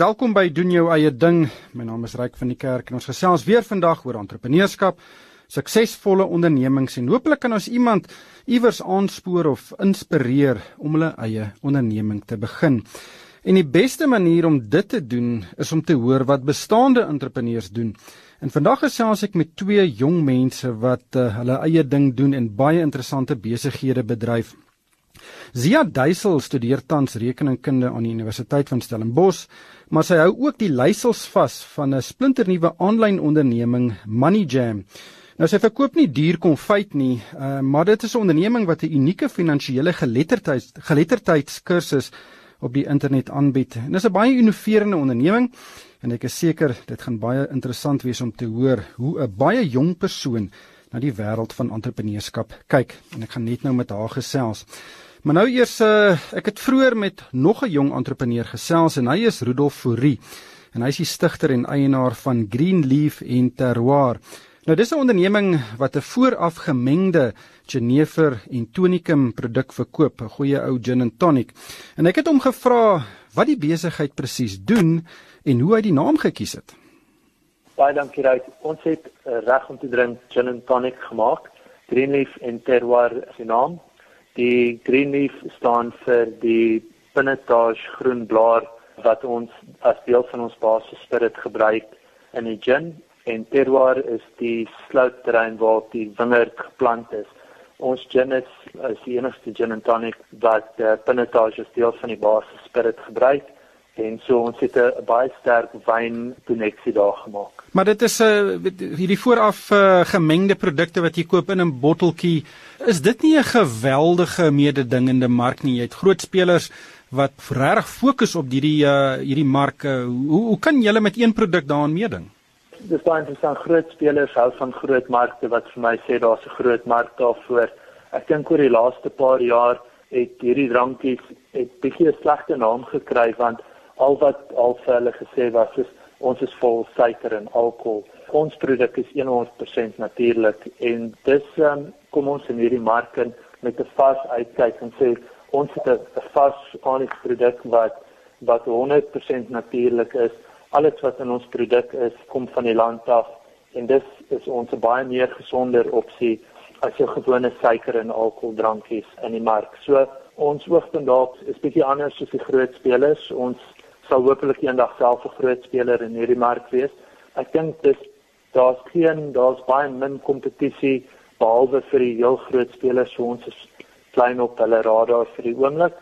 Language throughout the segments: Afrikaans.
Welkom by doen jou eie ding. My naam is Ryk van die Kerk en ons gesels weer vandag oor entrepreneurskap, suksesvolle ondernemings en hopelik kan ons iemand iewers aanspoor of inspireer om hulle eie onderneming te begin. En die beste manier om dit te doen is om te hoor wat bestaande entrepreneurs doen. En vandag gesels ek met twee jong mense wat uh, hulle eie ding doen en baie interessante besighede bedryf. Zia Duisel studeer tans rekeningkunde aan die Universiteit van Stellenbosch, maar sy hou ook die leiersels vas van 'n splinternuwe aanlyn onderneming, MoneyJam. Nou sy verkoop nie duur konfyt nie, uh, maar dit is 'n onderneming wat 'n unieke finansiële geletterdheid geletterdheidskursus op die internet aanbied. En dis 'n baie innoverende onderneming en ek is seker dit gaan baie interessant wees om te hoor hoe 'n baie jong persoon na die wêreld van entrepreneurskap kyk. En ek gaan net nou met haar gesels. Maar nou eers uh, ek het vroeër met nog 'n jong entrepreneur gesels en hy is Rudolf Fourie en hy is die stigter en eienaar van Greenleaf en Terroir. Nou dis 'n onderneming wat 'n vooraf gemengde jenever en tonicum produk verkoop, 'n goeie ou gin and tonic. En ek het hom gevra wat die besigheid presies doen en hoe hy die naam gekies het. Baie dankie Ruit. Ons het uh, reg om te drink gin and tonic gemaak. Greenleaf en Terroir is die naam. Die green leaf staan vir die pinotage groen blaar wat ons as deel van ons basis spirit gebruik in die gin en terroir is die sloutterrein waar die wingerd geplant is. Ons gin is, is die enigste gin and tonic wat uh, pinotage as deel van die basis spirit gebruik en so ons het 'n baie sterk wyn koneksie daar gemaak. Maar dit is 'n uh, hierdie vooraf uh, gemengde produkte wat jy koop in 'n botteltjie. Is dit nie 'n geweldige mededingende mark nie? Jy het groot spelers wat regtig fokus op hierdie uh, hierdie mark. Uh, hoe hoe kan julle met een produk daaraan meeding? Dis baie interessant. Groot spelers hou van groot markte wat vir my sê daar's 'n groot mark daarvoor. Ek dink oor die laaste paar jaar het hierdie drankies 'n bietjie 'n slegte naam gekry want al wat al vir hulle gesê was is ons is vol suiker en alkohol. Ons produk is 100% natuurlik en dis um, kom ons in hierdie mark in met 'n vas uitkyk en sê ons het 'n vas organiese produk wat wat 100% natuurlik is. Alles wat in ons produk is kom van die land af en dis is ons 'n baie meer gesonder opsie as jou gewone suiker en alkoholdrankies in die mark. So ons oogpunt dalk is bietjie anders as die groot spelers. Ons sal hopelik eendag self 'n groot speler in hierdie mark wees. Ek dink dis daar's geen daar's baie min kompetisie behalwe vir die heel groot spelers so ons is klein op hulle radar vir die oomblik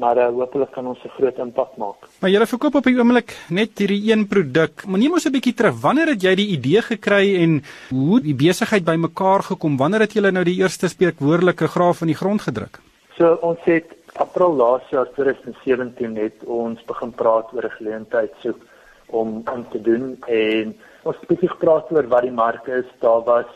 maar uh, hopelik kan ons 'n groot impak maak. Maar jy verkoop op die oomblik net hierdie een produk. Maar neem ons 'n bietjie terug. Wanneer het jy die idee gekry en hoe die besigheid bymekaar gekom? Wanneer het jy nou die eerste spreekwoordelike graaf in die grond gedruk? So ons het April laas jaar 2017 het ons begin praat oor 'n geleentheid soek om om te doen en ons het spesifiek gepraat oor wat die mark is. Daar was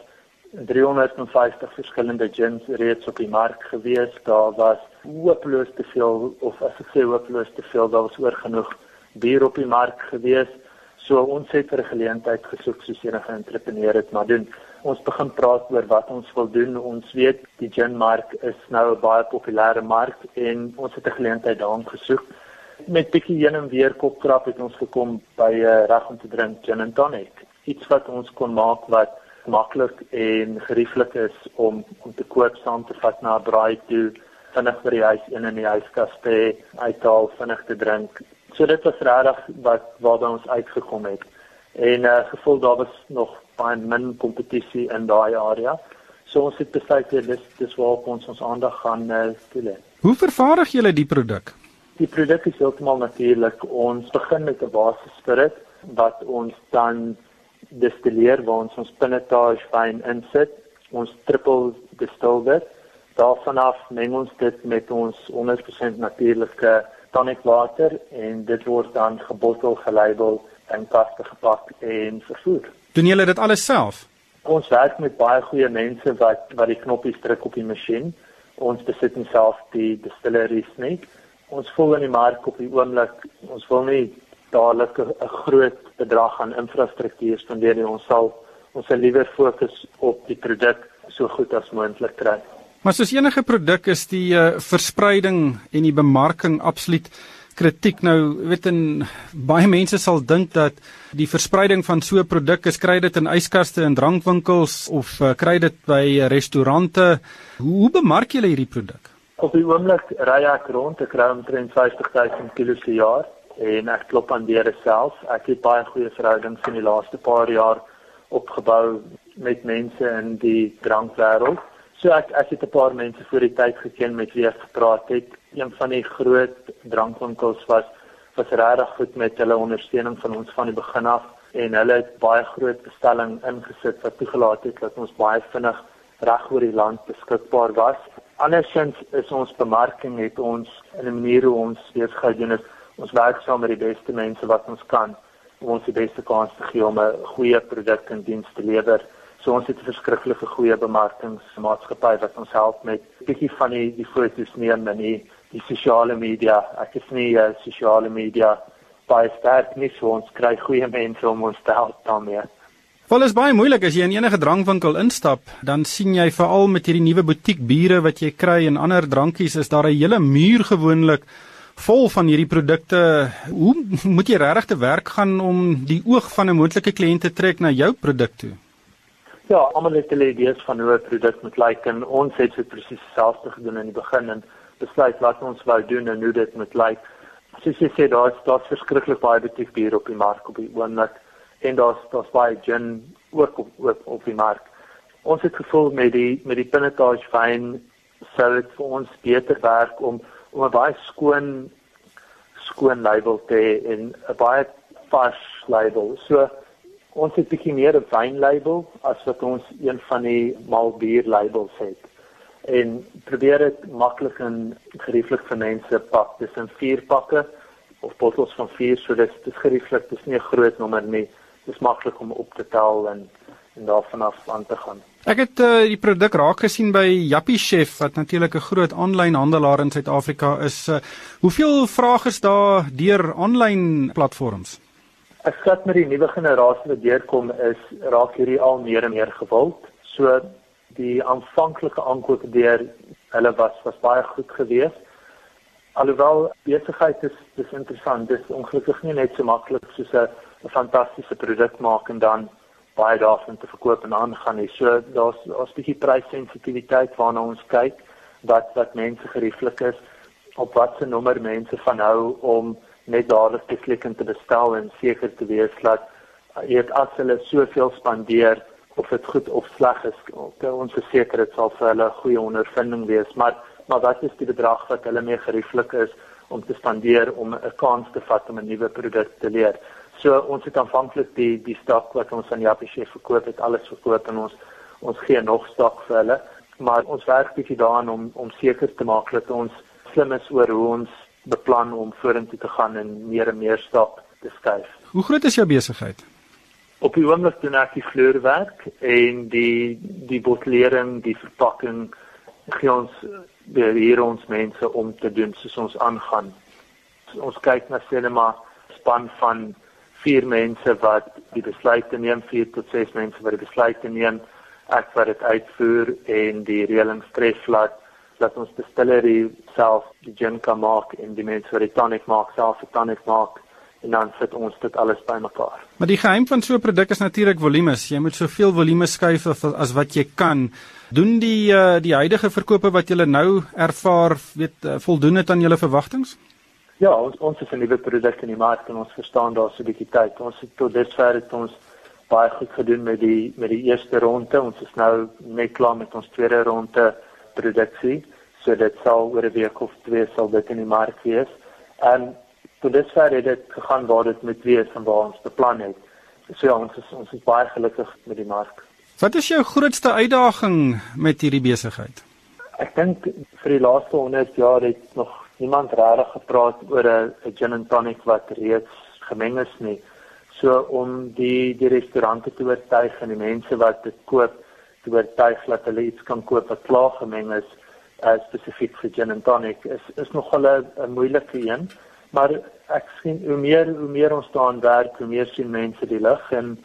350 verskillende gins reeds op die mark gewees. Daar was hopeloos te veel of as ek sê hopeloos te veel, daar was oor genoeg bier op die mark gewees. So ons het vir 'n geleentheid gesoek soos enige entrepreneur dit maar doen ons begin praat oor wat ons wil doen. Ons weet die gin mark is nou 'n baie populêre mark en ons het 'n geleentheid daarin gesoek. Met bietjie heen en weer kopkrap het ons gekom by 'n uh, reg om te drink gin and tonic. Iets wat ons kon maak wat maklik en gerieflik is om om te koop saam te vat na 'n braai toe, vinnig by die huis een in die yskas te uithaal, vinnig te drink. So dit was regtig wat waar ons uitgekom het. En uh gevoel daar was nog baie min kompetisie in daai area. So ons het besluit dis dis waar ons ons aandag gaan uh, toelê. Hoe vervaardig julle die produk? Die produk is heeltemal natuurlik. Ons begin met 'n basis spirit wat ons dan destilleer waar ons ons pinotage wyn insit. Ons triple distill dit. Daarvan af meng ons dit met ons 100% natuurlike tonic water en dit word dan gebottel, gelabel en kaste gepak en vervoer. Doen julle dit alles self? Ons werk met baie goeie mense wat wat die knoppies druk op die masjien. Ons besit nie self die distilleries nie. Ons voel in die mark op die oomblik. Ons wil nie dadelik 'n groot bedrag aan infrastruktuur spandeer nie. Ons sal ons sal liewer fokus op die produk so goed as moontlik kry. Maar soos enige produk is die uh, verspreiding en die bemarking absoluut kritiek. Nou weet en baie mense sal dink dat die verspreiding van so 'n produk is kry dit in yskaste en drankwinkels of uh, kry dit by restaurante. Hoe, hoe bemark julle hierdie produk? Op die oomblik ry ek rond ek kry omtrent 50 000 kg per jaar en ek klop aan deure self. Ek het baie goeie verhoudings in die laaste paar jaar opgebou met mense in die drankwêreld. So ek ek het 'n paar mense voor die tyd geken met wie ek gepraat het. Een van die groot drankwinkels was was regtig goed met hulle ondersteuning van ons van die begin af en hulle het baie groot bestelling ingesit wat toegelaat het dat ons baie vinnig reg oor die land beskikbaar was. Andersins is ons bemarking het ons in 'n manier hoe ons besigheid doen is ons werk saam met die beste mense wat ons kan om ons die beste kans te gee om 'n goeie produk en diens te lewer So ons het 'n verskriklike goeie bemarkingsmaatskappy wat ons help met bietjie van die die foto's neem en die die sosiale media. Ek is nie uh, sosiale media baie sterk nie, so ons kry goeie mense om ons te help daarmee. Wel is baie moeilik as jy in enige drankwinkel instap, dan sien jy veral met hierdie nuwe butiekbure wat jy kry en ander drankies is daar 'n hele muur gewoonlik vol van hierdie produkte. Hoe moet jy regtig te werk gaan om die oog van 'n moontlike kliënt te trek na jou produk toe? Ja, almal het hulle idees van hoe 'n produk moet lyk en ons het so presies dieselfde gedoen in die begin en besluit wat ons wou doen en hoe dit moet lyk. Soos jy sê, daar's daar's verskriklik baie butiekbier op die mark op die oomblik en daar's daar's baie gin ook op, op op die mark. Ons het gevoel met die met die pinotage wyn sou dit vir ons beter werk om om 'n baie skoon skoon label te hê en 'n baie vars label. So Ons het bietjie meer 'n wynlabel as wat ons een van die malbier labels het. En probeer dit maklik en gerieflik vir mense pak. Dis in 4 pakke of bottels van 4, so dit is gerieflik. Dis nie 'n groot nommer nie. Dis maklik om op te tel en en daarvan af aan te gaan. Ek het uh, die produk raak gesien by Jappie Chef wat natuurlik 'n groot aanlyn handelaar in Suid-Afrika is. Uh, hoeveel vrae is daar deur aanlyn platforms? Ek skat met die nuwe generasie wat deurkom is raak hierdie al meer en meer gewild. So die aanvanklike aankope deur hulle was was baie goed geweest. Alhoewel besigheid is dis interessant, dis ongelukkig nie net so maklik soos 'n fantastiese produk maak en dan baie daarvan te verkoop en aangaan nie. So daar's daar's 'n bietjie prysensitiwiteit waarna ons kyk wat wat mense gerieflik is op watse nommer mense van hou om net dadelik te klik en te bestel en seker te wees dat jy het as hulle soveel spandeer of dit goed of sleg is ons verseker dit sal vir hulle 'n goeie ondervinding wees maar maar wat is die bedrag wat hulle mee gerieflik is om te spandeer om 'n kans te vat om 'n nuwe produk te leer so ons het aanvanklik die die stok wat ons aan Jappie Chef verkoop het alles verkoop en ons ons gee nog stok vir hulle maar ons werk bietjie daaraan om om seker te maak dat ons slim is oor hoe ons beplan om vorentoe te gaan en meer en meer stap te skuif. Hoe groot is jou besigheid? Op die oomblik doen ek die vloerwerk en die die bottelering, die verpakking gee ons hier ons mense om te doen soos ons aangaan. Ons kyk na sinema span van 4 mense wat die besluite neem, 4 tot 6 mense wat die besluite neem, ek wat dit uitvoer en die reëlings tref laat dat ons distillery self die gin kan maak en die mense wat die tonic maak self die tonic maak en dan sit ons dit alles bymekaar. Maar die geheim van so 'n produk is natuurlik volumes. Jy moet soveel volume skuif as wat jy kan. Doen die uh, die huidige verkope wat jy nou ervaar, weet uh, voldoen dit aan julle verwagtinge? Ja, ons ons het 'n nuwe produk in die mark en ons verstaan daar so 'n bietjie tyd. Ons het tot dusver het ons baie goed gedoen met die met die eerste ronde. Ons is nou net klaar met ons tweede ronde produksie. So dit sal oor 'n week of twee sal dit in die mark wees. En tot dusver het dit gegaan waar dit met wees en waar ons beplan het. So ja, ons is ons is baie gelukkig met die mark. Wat is jou grootste uitdaging met hierdie besigheid? Ek dink vir die laaste 100 jaar het nog niemand regtig gepraat oor 'n gin and tonic wat reeds gemeng is nie. So om die die restaurante te oortuig en die mense wat dit koop te oortuig dat hulle iets kan koop wat klaar gemeng is uh, spesifiek vir gin and tonic is is nogal 'n moeilike een maar ek sien hoe meer hoe meer ons daaraan werk hoe meer sien mense die lig en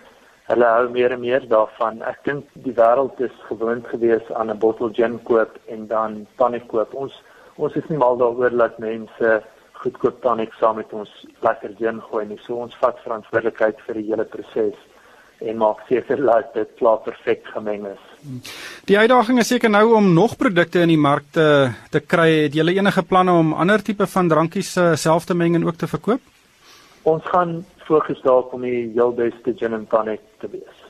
hulle hou meer en meer daarvan. Ek dink die wêreld is gewoond gewees aan 'n bottel gin koop en dan tonic koop. Ons ons is nie mal daaroor dat mense goedkoop tonic saam met ons lekker gin gooi nie. So ons vat verantwoordelikheid vir die hele proses en maak seker dat dit klaar perfek gemeng is. Die uitdaging is seker nou om nog produkte in die mark te te kry. Het julle enige planne om ander tipe van drankies uh, self te meng en ook te verkoop? Ons gaan fokus daarop om die heel beste gin and tonic te wees.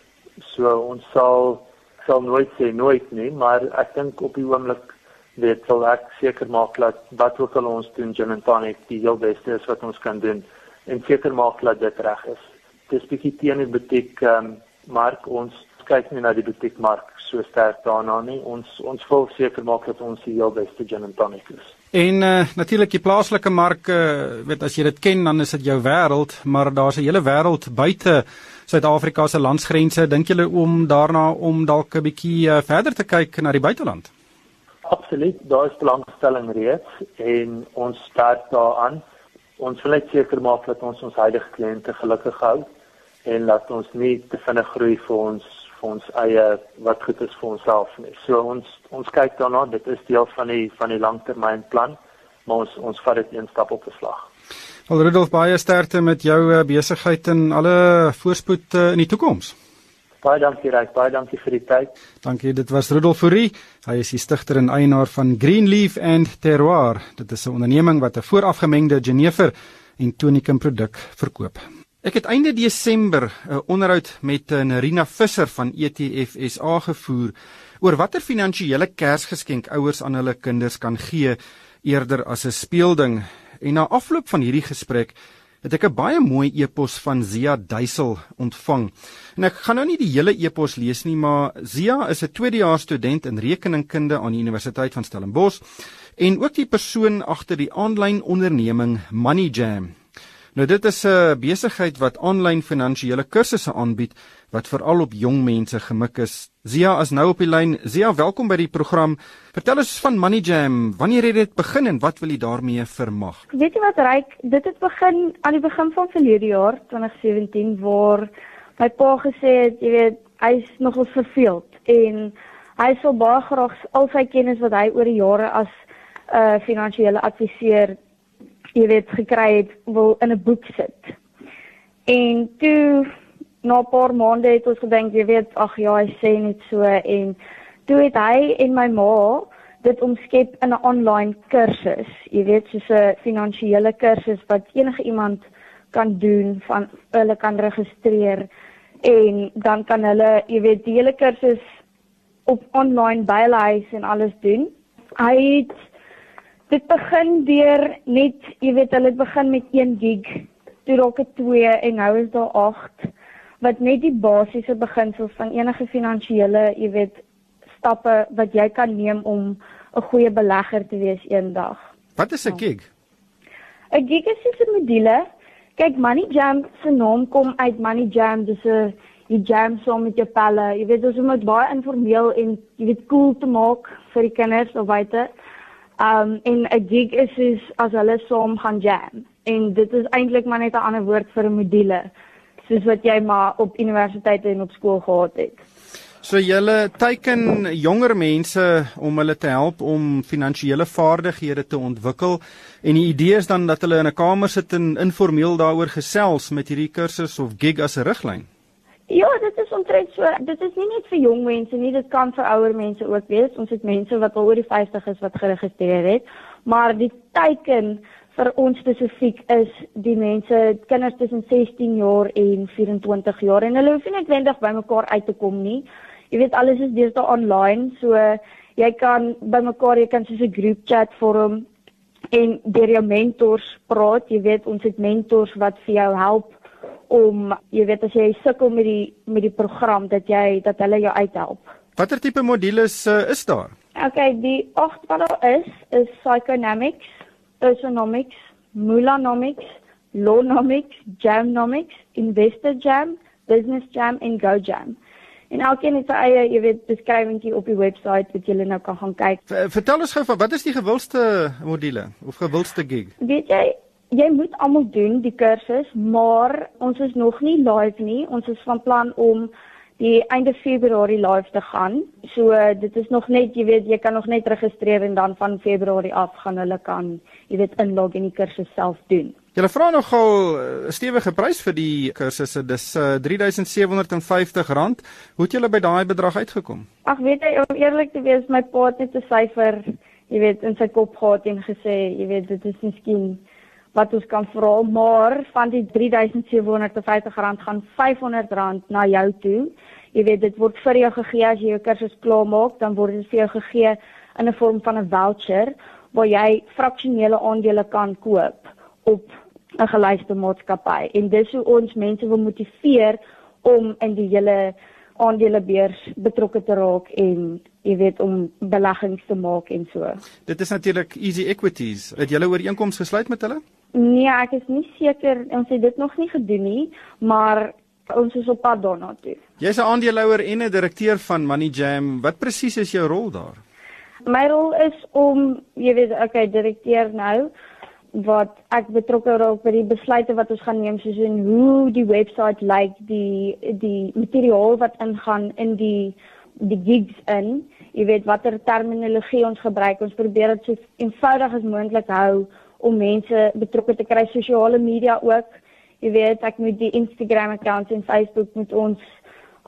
So ons sal sal nooit sê nooit nie, maar ek dink op die oomblik weet sal ek seker maak dat wat ook al ons doen gin and tonic die heel beste is wat ons kan doen en seker maak dat dit reg is. Dis bietjie teen die butiek um, mark ons kyk nie na die butiekmark so sterk daarna nie. Ons ons wil seker maak dat ons die heel beste gin and tonic is. En uh, natuurlik die plaaslike mark, uh, weet as jy dit ken dan is dit jou wêreld, maar daar's 'n hele wêreld buite Suid-Afrika se landsgrense. Dink julle om daarna om dalk 'n bietjie uh, verder te kyk na die buiteland? Absoluut, daar is belangstelling reeds en ons start daaraan. Ons wil net seker maak dat ons ons huidige kliënte gelukkig hou en laat ons nie te vinnig groei vir ons vir ons eie wat goed is vir onsself nie. So ons ons kyk daarna, dit is deel van die van die langtermynplan, maar ons ons vat dit een stap op 'n slag. Al Rudolf baie sterkte met jou eh, besigheid en alle voorspoed eh, in die toekoms. Baie dankie Ryk, baie dankie vir die tyd. Dankie, dit was Rudolf Fourie. Hy is die stigter en eienaar van Greenleaf and Terroir. Dit is 'n onderneming wat 'n voorafgemengde jenever en tonikum produk verkoop. Ek het einde Desember 'n onderhoud met eh, Nerina Visser van ETF SA gevoer oor watter finansiële kersgeskenk ouers aan hulle kinders kan gee eerder as 'n speelding. En na afloop van hierdie gesprek het ek 'n baie mooi e-pos van Zia Duisel ontvang. En ek gaan nou nie die hele e-pos lees nie, maar Zia is 'n tweedejaars student in rekeningkunde aan die Universiteit van Stellenbosch en ook die persoon agter die aanlyn onderneming MoneyJam. Nou dit is 'n besigheid wat aanlyn finansiële kursusse aanbied wat veral op jong mense gemik is. Zia is nou op die lyn. Zia, welkom by die program. Vertel ons van Money Jam. Wanneer het dit begin en wat wil jy daarmee vermag? Weet jy wat ryk? Dit het begin aan die begin van verlede jaar, 2017, waar my pa gesê het, jy weet, hy's nogal verveeld en hy sou baie graag al sy kennis wat hy oor die jare as 'n uh, finansiële adviseur jy weet gekry het wil in 'n boek sit. En toe na 'n paar maande het ons gedink jy weet ag ja hy sê net so en toe het hy en my ma dit omskep in 'n online kursus. Jy weet soos 'n finansiële kursus wat enige iemand kan doen van hulle kan registreer en dan kan hulle jy weet die hele kursus op online by hulle huis en alles doen. Hy het dit begin deur net, jy weet, hulle het begin met 1 gig, toe raak dit 2 en nou is daar 8 wat net die basiese beginsels van enige finansiële, jy weet, stappe wat jy kan neem om 'n goeie belegger te wees eendag. Wat is 'n gig? 'n Gig is 'n module. Kyk, Money Jam se naam kom uit Money Jam, dis 'n jy jam saam met jou pelle. Jy weet, ons moet baie informeel en jy weet cool te maak vir die kinders of buite. Um en 'n gig is soos as hulle saam gaan jam. En dit is eintlik maar net 'n ander woord vir 'n module, soos wat jy maar op universiteite en op skool gehad het. So julle teiken jonger mense om hulle te help om finansiële vaardighede te ontwikkel en die idee is dan dat hulle in 'n kamer sit en informeel daaroor gesels met hierdie kursus of gig as 'n riglyn. Ja, dit is omtrent so. Dit is nie net vir jong mense nie, dit kan vir ouer mense ook wees. Ons het mense wat al oor die 50 is wat geregistreer het, maar die teiken vir ons spesifiek is die mense kinders tussen 16 jaar en 24 jaar en hulle hoef nie noodwendig bymekaar uit te kom nie. Jy weet alles is deesdae online, so jy kan bymekaar jy kan soos 'n groep chat vorm en deur jou mentors praat. Jy weet ons het mentors wat vir jou help om jy weet as jy sukkel met die met die program dat jy dat hulle jou uithelp. Watter tipe modules uh, is daar? Okay, die agt wat daar is is psychonomics, personomics, mulanomics, lawnomics, jamnomics, investor jam, business jam en go jam. En elkeen het sy eie, jy weet, beskrywingkie op die webwerf wat jy nou kan gaan kyk. Vertel ons gou van wat is die gewildste module of gewildste gig? Weet jy, jy moet almal doen die kursus, maar ons is nog nie live nie. Ons is van plan om die einde Februarie live te gaan. So dit is nog net, jy weet, jy kan nog net registreer en dan van Februarie af gaan hulle kan, jy weet, inlog en die kursus self doen. Julle vra nogal 'n uh, stewige prys vir die kursusse. Dis uh, R3750. Hoe het julle by daai bedrag uitgekom? Ag, weet jy, om eerlik te wees, my pa het net 'n syfer, jy weet, in sy kop gehad en gesê, jy weet, dit is miskien wat ons kan vra, maar van die R3750 gaan R500 na jou toe. Jy weet, dit word vir jou gegee as jy jou kursus klaar maak, dan word dit vir jou gegee in 'n vorm van 'n voucher waar jy fraksionele aandele kan koop op 'n gelyste maatskappy en dis hoe ons mense wil motiveer om in die hele aandelebeurs betrokke te raak en jy weet om beleggings te maak en so. Dit is natuurlik Easy Equities. Het julle ooreenkoms gesluit met hulle? Nee, ek is nie seker ons het dit nog nie gedoen nie, maar ons is op pad daarna toe. Jy's 'n aandeelhouer en 'n direkteur van Money Jam. Wat presies is jou rol daar? My rol is om, jy weet, okay, direkteur nou wat ek betrokke raak by die besluite wat ons gaan neem soos in hoe die webwerf lyk, die die materiaal wat ingaan in die die gigs in. Jy weet watter terminologie ons gebruik. Ons probeer dit so eenvoudig as moontlik hou om mense betrokke te kry sosiale media ook. Jy weet ek moet die Instagram accounts en Facebook moet ons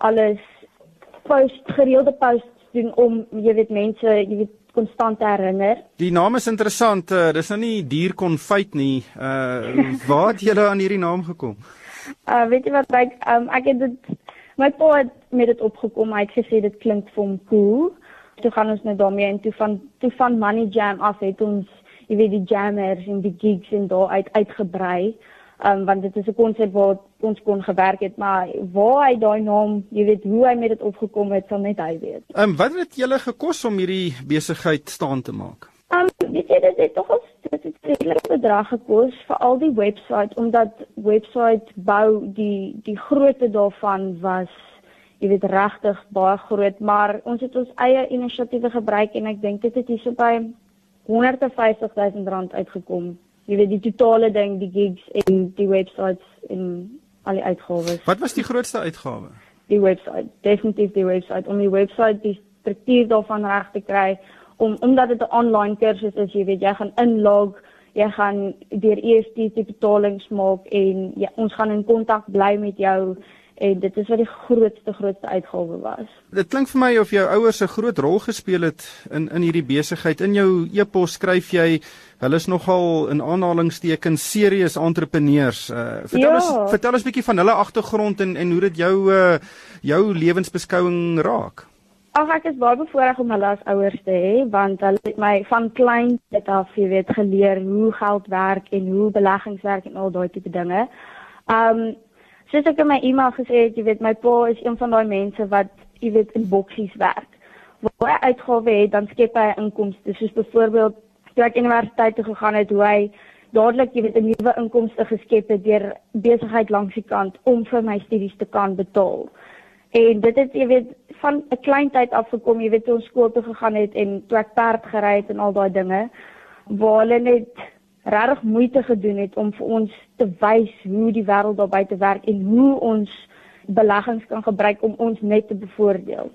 alles post gereelde posts doen om jy weet mense jy weet konstant herinner. Die naam is interessant. Uh, dis nou nie dier konfyt nie. Uh waar het julle aan hierdie naam gekom? Uh weet jy wat ek um, ek het dit my pa het met dit opgekom. Hy het gesê dit klink vir hom cool. Toe gaan ons net daarmee en toe van toe van Money Jam af het ons jy weet die jammers en die gigs en daar uit uitgebrei um, want dit is 'n konsep wat ons kon gewerk het maar waar hy daai naam jy weet hoe hy met dit opgekom het sal net hy weet. Um, wat het julle gekos om hierdie besigheid staan te maak? Um, weet jy dit het tog ons dit het redelik bedrag gekos vir al die webwerf omdat webwerf bou die die grootte daarvan was jy weet regtig baie groot maar ons het ons eie inisiatiewe gebruik en ek dink dit het hierso by 150 000 rand uitgekom jy weet die totale ding, die gigs en die websites en al die uitgawes. Wat was die grootste uitgawe? Die website, definitief die website om die website die struktuur daarvan reg te kry om omdat dit 'n online kursus is, jy weet jy gaan inlog, jy gaan deur EFT die betalings maak en ja, ons gaan in kontak bly met jou en dit is wat die grootste grootste uitgawe was. Dit klink vir my of jou ouers 'n groot rol gespeel het in in hierdie besigheid. In jou e-pos skryf jy hulle is nogal in aanhalingstekens serieus entrepreneurs. Uh, vertel ja. ons vertel ons bietjie van hulle agtergrond en en hoe dit jou uh, jou lewensbeskouing raak. Ag ek is baie bevoorreg om hulle as ouers te hê want hulle het my van klein af, jy weet, geleer hoe geld werk en hoe beleggings werk en al daai tipe dinge. Um soos ek in my e-mail gesê het, jy weet my pa is een van daai mense wat jy weet in boksies werk. Waar hy uitgawe het, dan skep hy inkomste. Soos byvoorbeeld toe ek universiteit toe gegaan het, hoe hy dadelik jy weet 'n nuwe inkomste geskep het deur besigheid langs die kant om vir my studies te kan betaal. En dit het jy weet van 'n klein tyd af gekom, jy weet toe ons skool toe gegaan het en toe ek perd gery het en al daai dinge waar hulle net regtig moeite gedoen het om vir ons te wys hoe die wêreld daar buite werk en hoe ons beleggings kan gebruik om ons net te bevoordeel.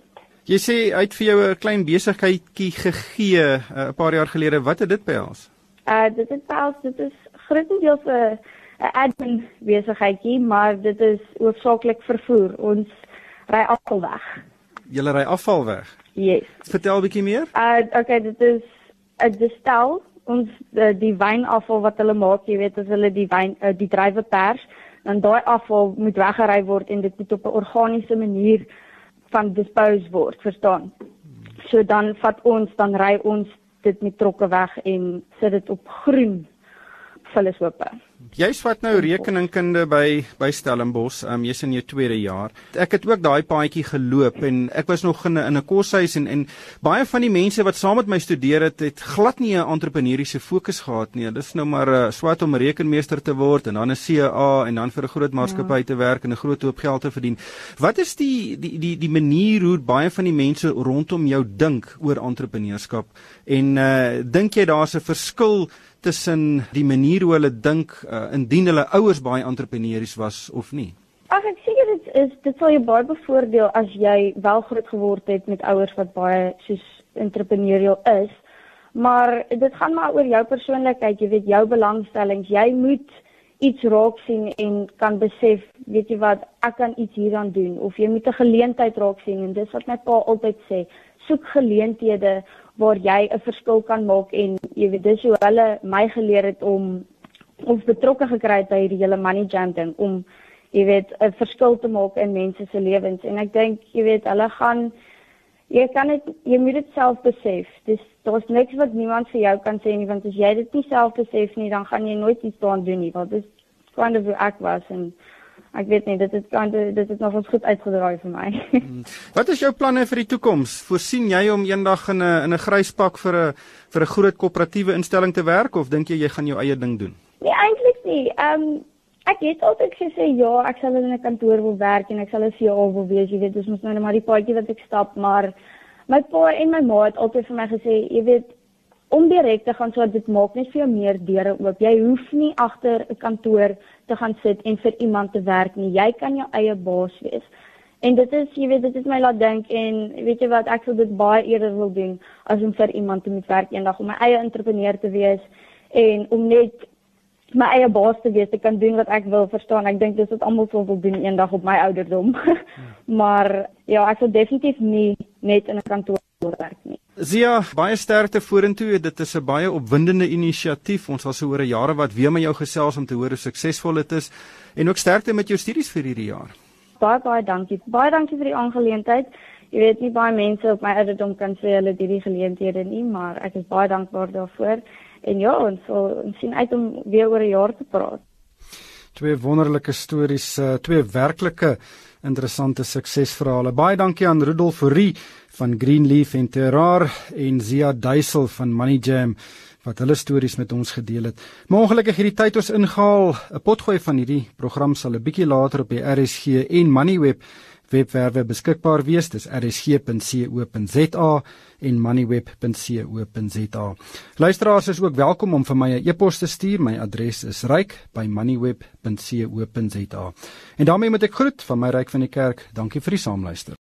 Jy sê uit vir jou 'n klein besigheidjie gegee uh, 'n uh, paar jaar gelede. Wat het dit behels? Uh dit het behels dit is grootendeels 'n 'n admin besigheidjie, maar dit is hoofsaaklik vervoer. Ons ry afval weg. Jy ry afval weg? Yes. Vertel bietjie meer? Uh okay, dit is 'n distel ons die, die wynafval wat hulle maak, jy weet as hulle die wyn uh, die druiwe pers, dan daai afval moet weggery word en dit moet op 'n organiese manier van dispose word, verstaan? So dan vat ons dan ry ons dit met trokke weg en sit dit op groen vullishope. Jy swat nou rekeningkunde by by Stellenbosch, um, jy's in jou tweede jaar. Ek het ook daai paadjie geloop en ek was nog in 'n in 'n koshuis en en baie van die mense wat saam met my studeer het, het glad nie 'n entrepreneursiese fokus gehad nie. Dis nou maar 'n uh, swat om rekenmeester te word en dan 'n CA en dan vir 'n groot maatskappy ja. te werk en 'n groot hoop geld te verdien. Wat is die die die die manier hoe baie van die mense rondom jou dink oor entrepreneurskap en uh dink jy daar's 'n verskil tussen die manier hoe hulle dink uh, indien hulle ouers baie entrepreneurs was of nie? Ag ek sê dit is dit sal jou baie bevoordeel as jy wel groot geword het met ouers wat baie soos entrepreneurial is. Maar dit gaan maar oor jou persoonlikheid, jy weet jou belangstellings. Jy moet iets raak sien en kan besef, weet jy wat, ek kan iets hieraan doen. Of jy moet 'n geleentheid raak sien en dis wat my pa altyd sê, soek geleenthede waar jy 'n verskil kan maak en jy weet dis hoe hulle my geleer het om ons betrokke gekry het by hierdie hele money jam ding om jy weet 'n verskil te maak in mense se lewens. En ek dink jy weet hulle gaan jy kan dit jy moet dit self besef. Dis daar's niks wat niemand vir jou kan sê nie want as jy dit nie self besef nie, dan gaan jy nooit iets daaraan doen nie. Want dis kind of ek was en ek weet nie dit het kan dit het nog ons goed uitgedraai vir my. Hmm. wat is jou planne vir die toekoms? Voorsien jy om eendag in 'n in 'n grys pak vir 'n vir 'n groot koöperatiewe instelling te werk of dink jy jy gaan jou eie ding doen? Nee, eintlik nie. Ehm um, Ek het altyd gesê ja, ek sal in 'n kantoor wil werk en ek sal 'n CEO wil wees, jy weet, dis mos nou net maar die paadjie wat ek stap, maar my pa en my ma het altyd vir my gesê, jy weet, om direk te gaan so dit maak net vir jou meer deure oop. Jy hoef nie agter 'n kantoor te gaan sit en vir iemand te werk nie. Jy kan jou eie baas wees. En dit is, jy weet, dit het my laat dink en weet jy wat, ek sou dit baie eerder wil doen as om vir iemand te moet werk eendag om my eie entrepreneur te wees en om net my eie baas te wees, te kan doen wat ek wil, verstaan. Ek dink dis wat almal sou wil doen eendag op my ouderdom. Ja. maar ja, ek sou definitief nie net in 'n kantoor werk nie. Zia, baie sterkte vorentoe. Dit is 'n baie opwindende inisiatief. Ons sal se oor jare wat weer met jou gesels om te hoor hoe suksesvol dit is en ook sterkte met jou studies vir hierdie jaar. Baie baie dankie. Baie dankie vir die aangeleentheid. Jy weet nie baie mense op my ouderdom kan sê hulle het hierdie geleenthede nie, maar ek is baie dankbaar daarvoor. En ja, ons sal ons sien uit om weer oor 'n jaar te praat. Twee wonderlike stories, uh, twee werklike interessante suksesverhale. Baie dankie aan Rudolf Fourie van Greenleaf en Terrar en Zia Duisel van Money Jam wat hulle stories met ons gedeel het. Maar ongelukkig hierdie tyd ons ingehaal. 'n Potgooi van hierdie program sal 'n bietjie later op die RSG en Moneyweb webwerwe beskikbaar wees. Dis rsg.co.za en moneyweb.co.za. Luisteraars is ook welkom om vir my 'n e-pos te stuur. My adres is ryk@moneyweb.co.za. En daarmee moet ek groet van my ryk van die kerk. Dankie vir die saamluister.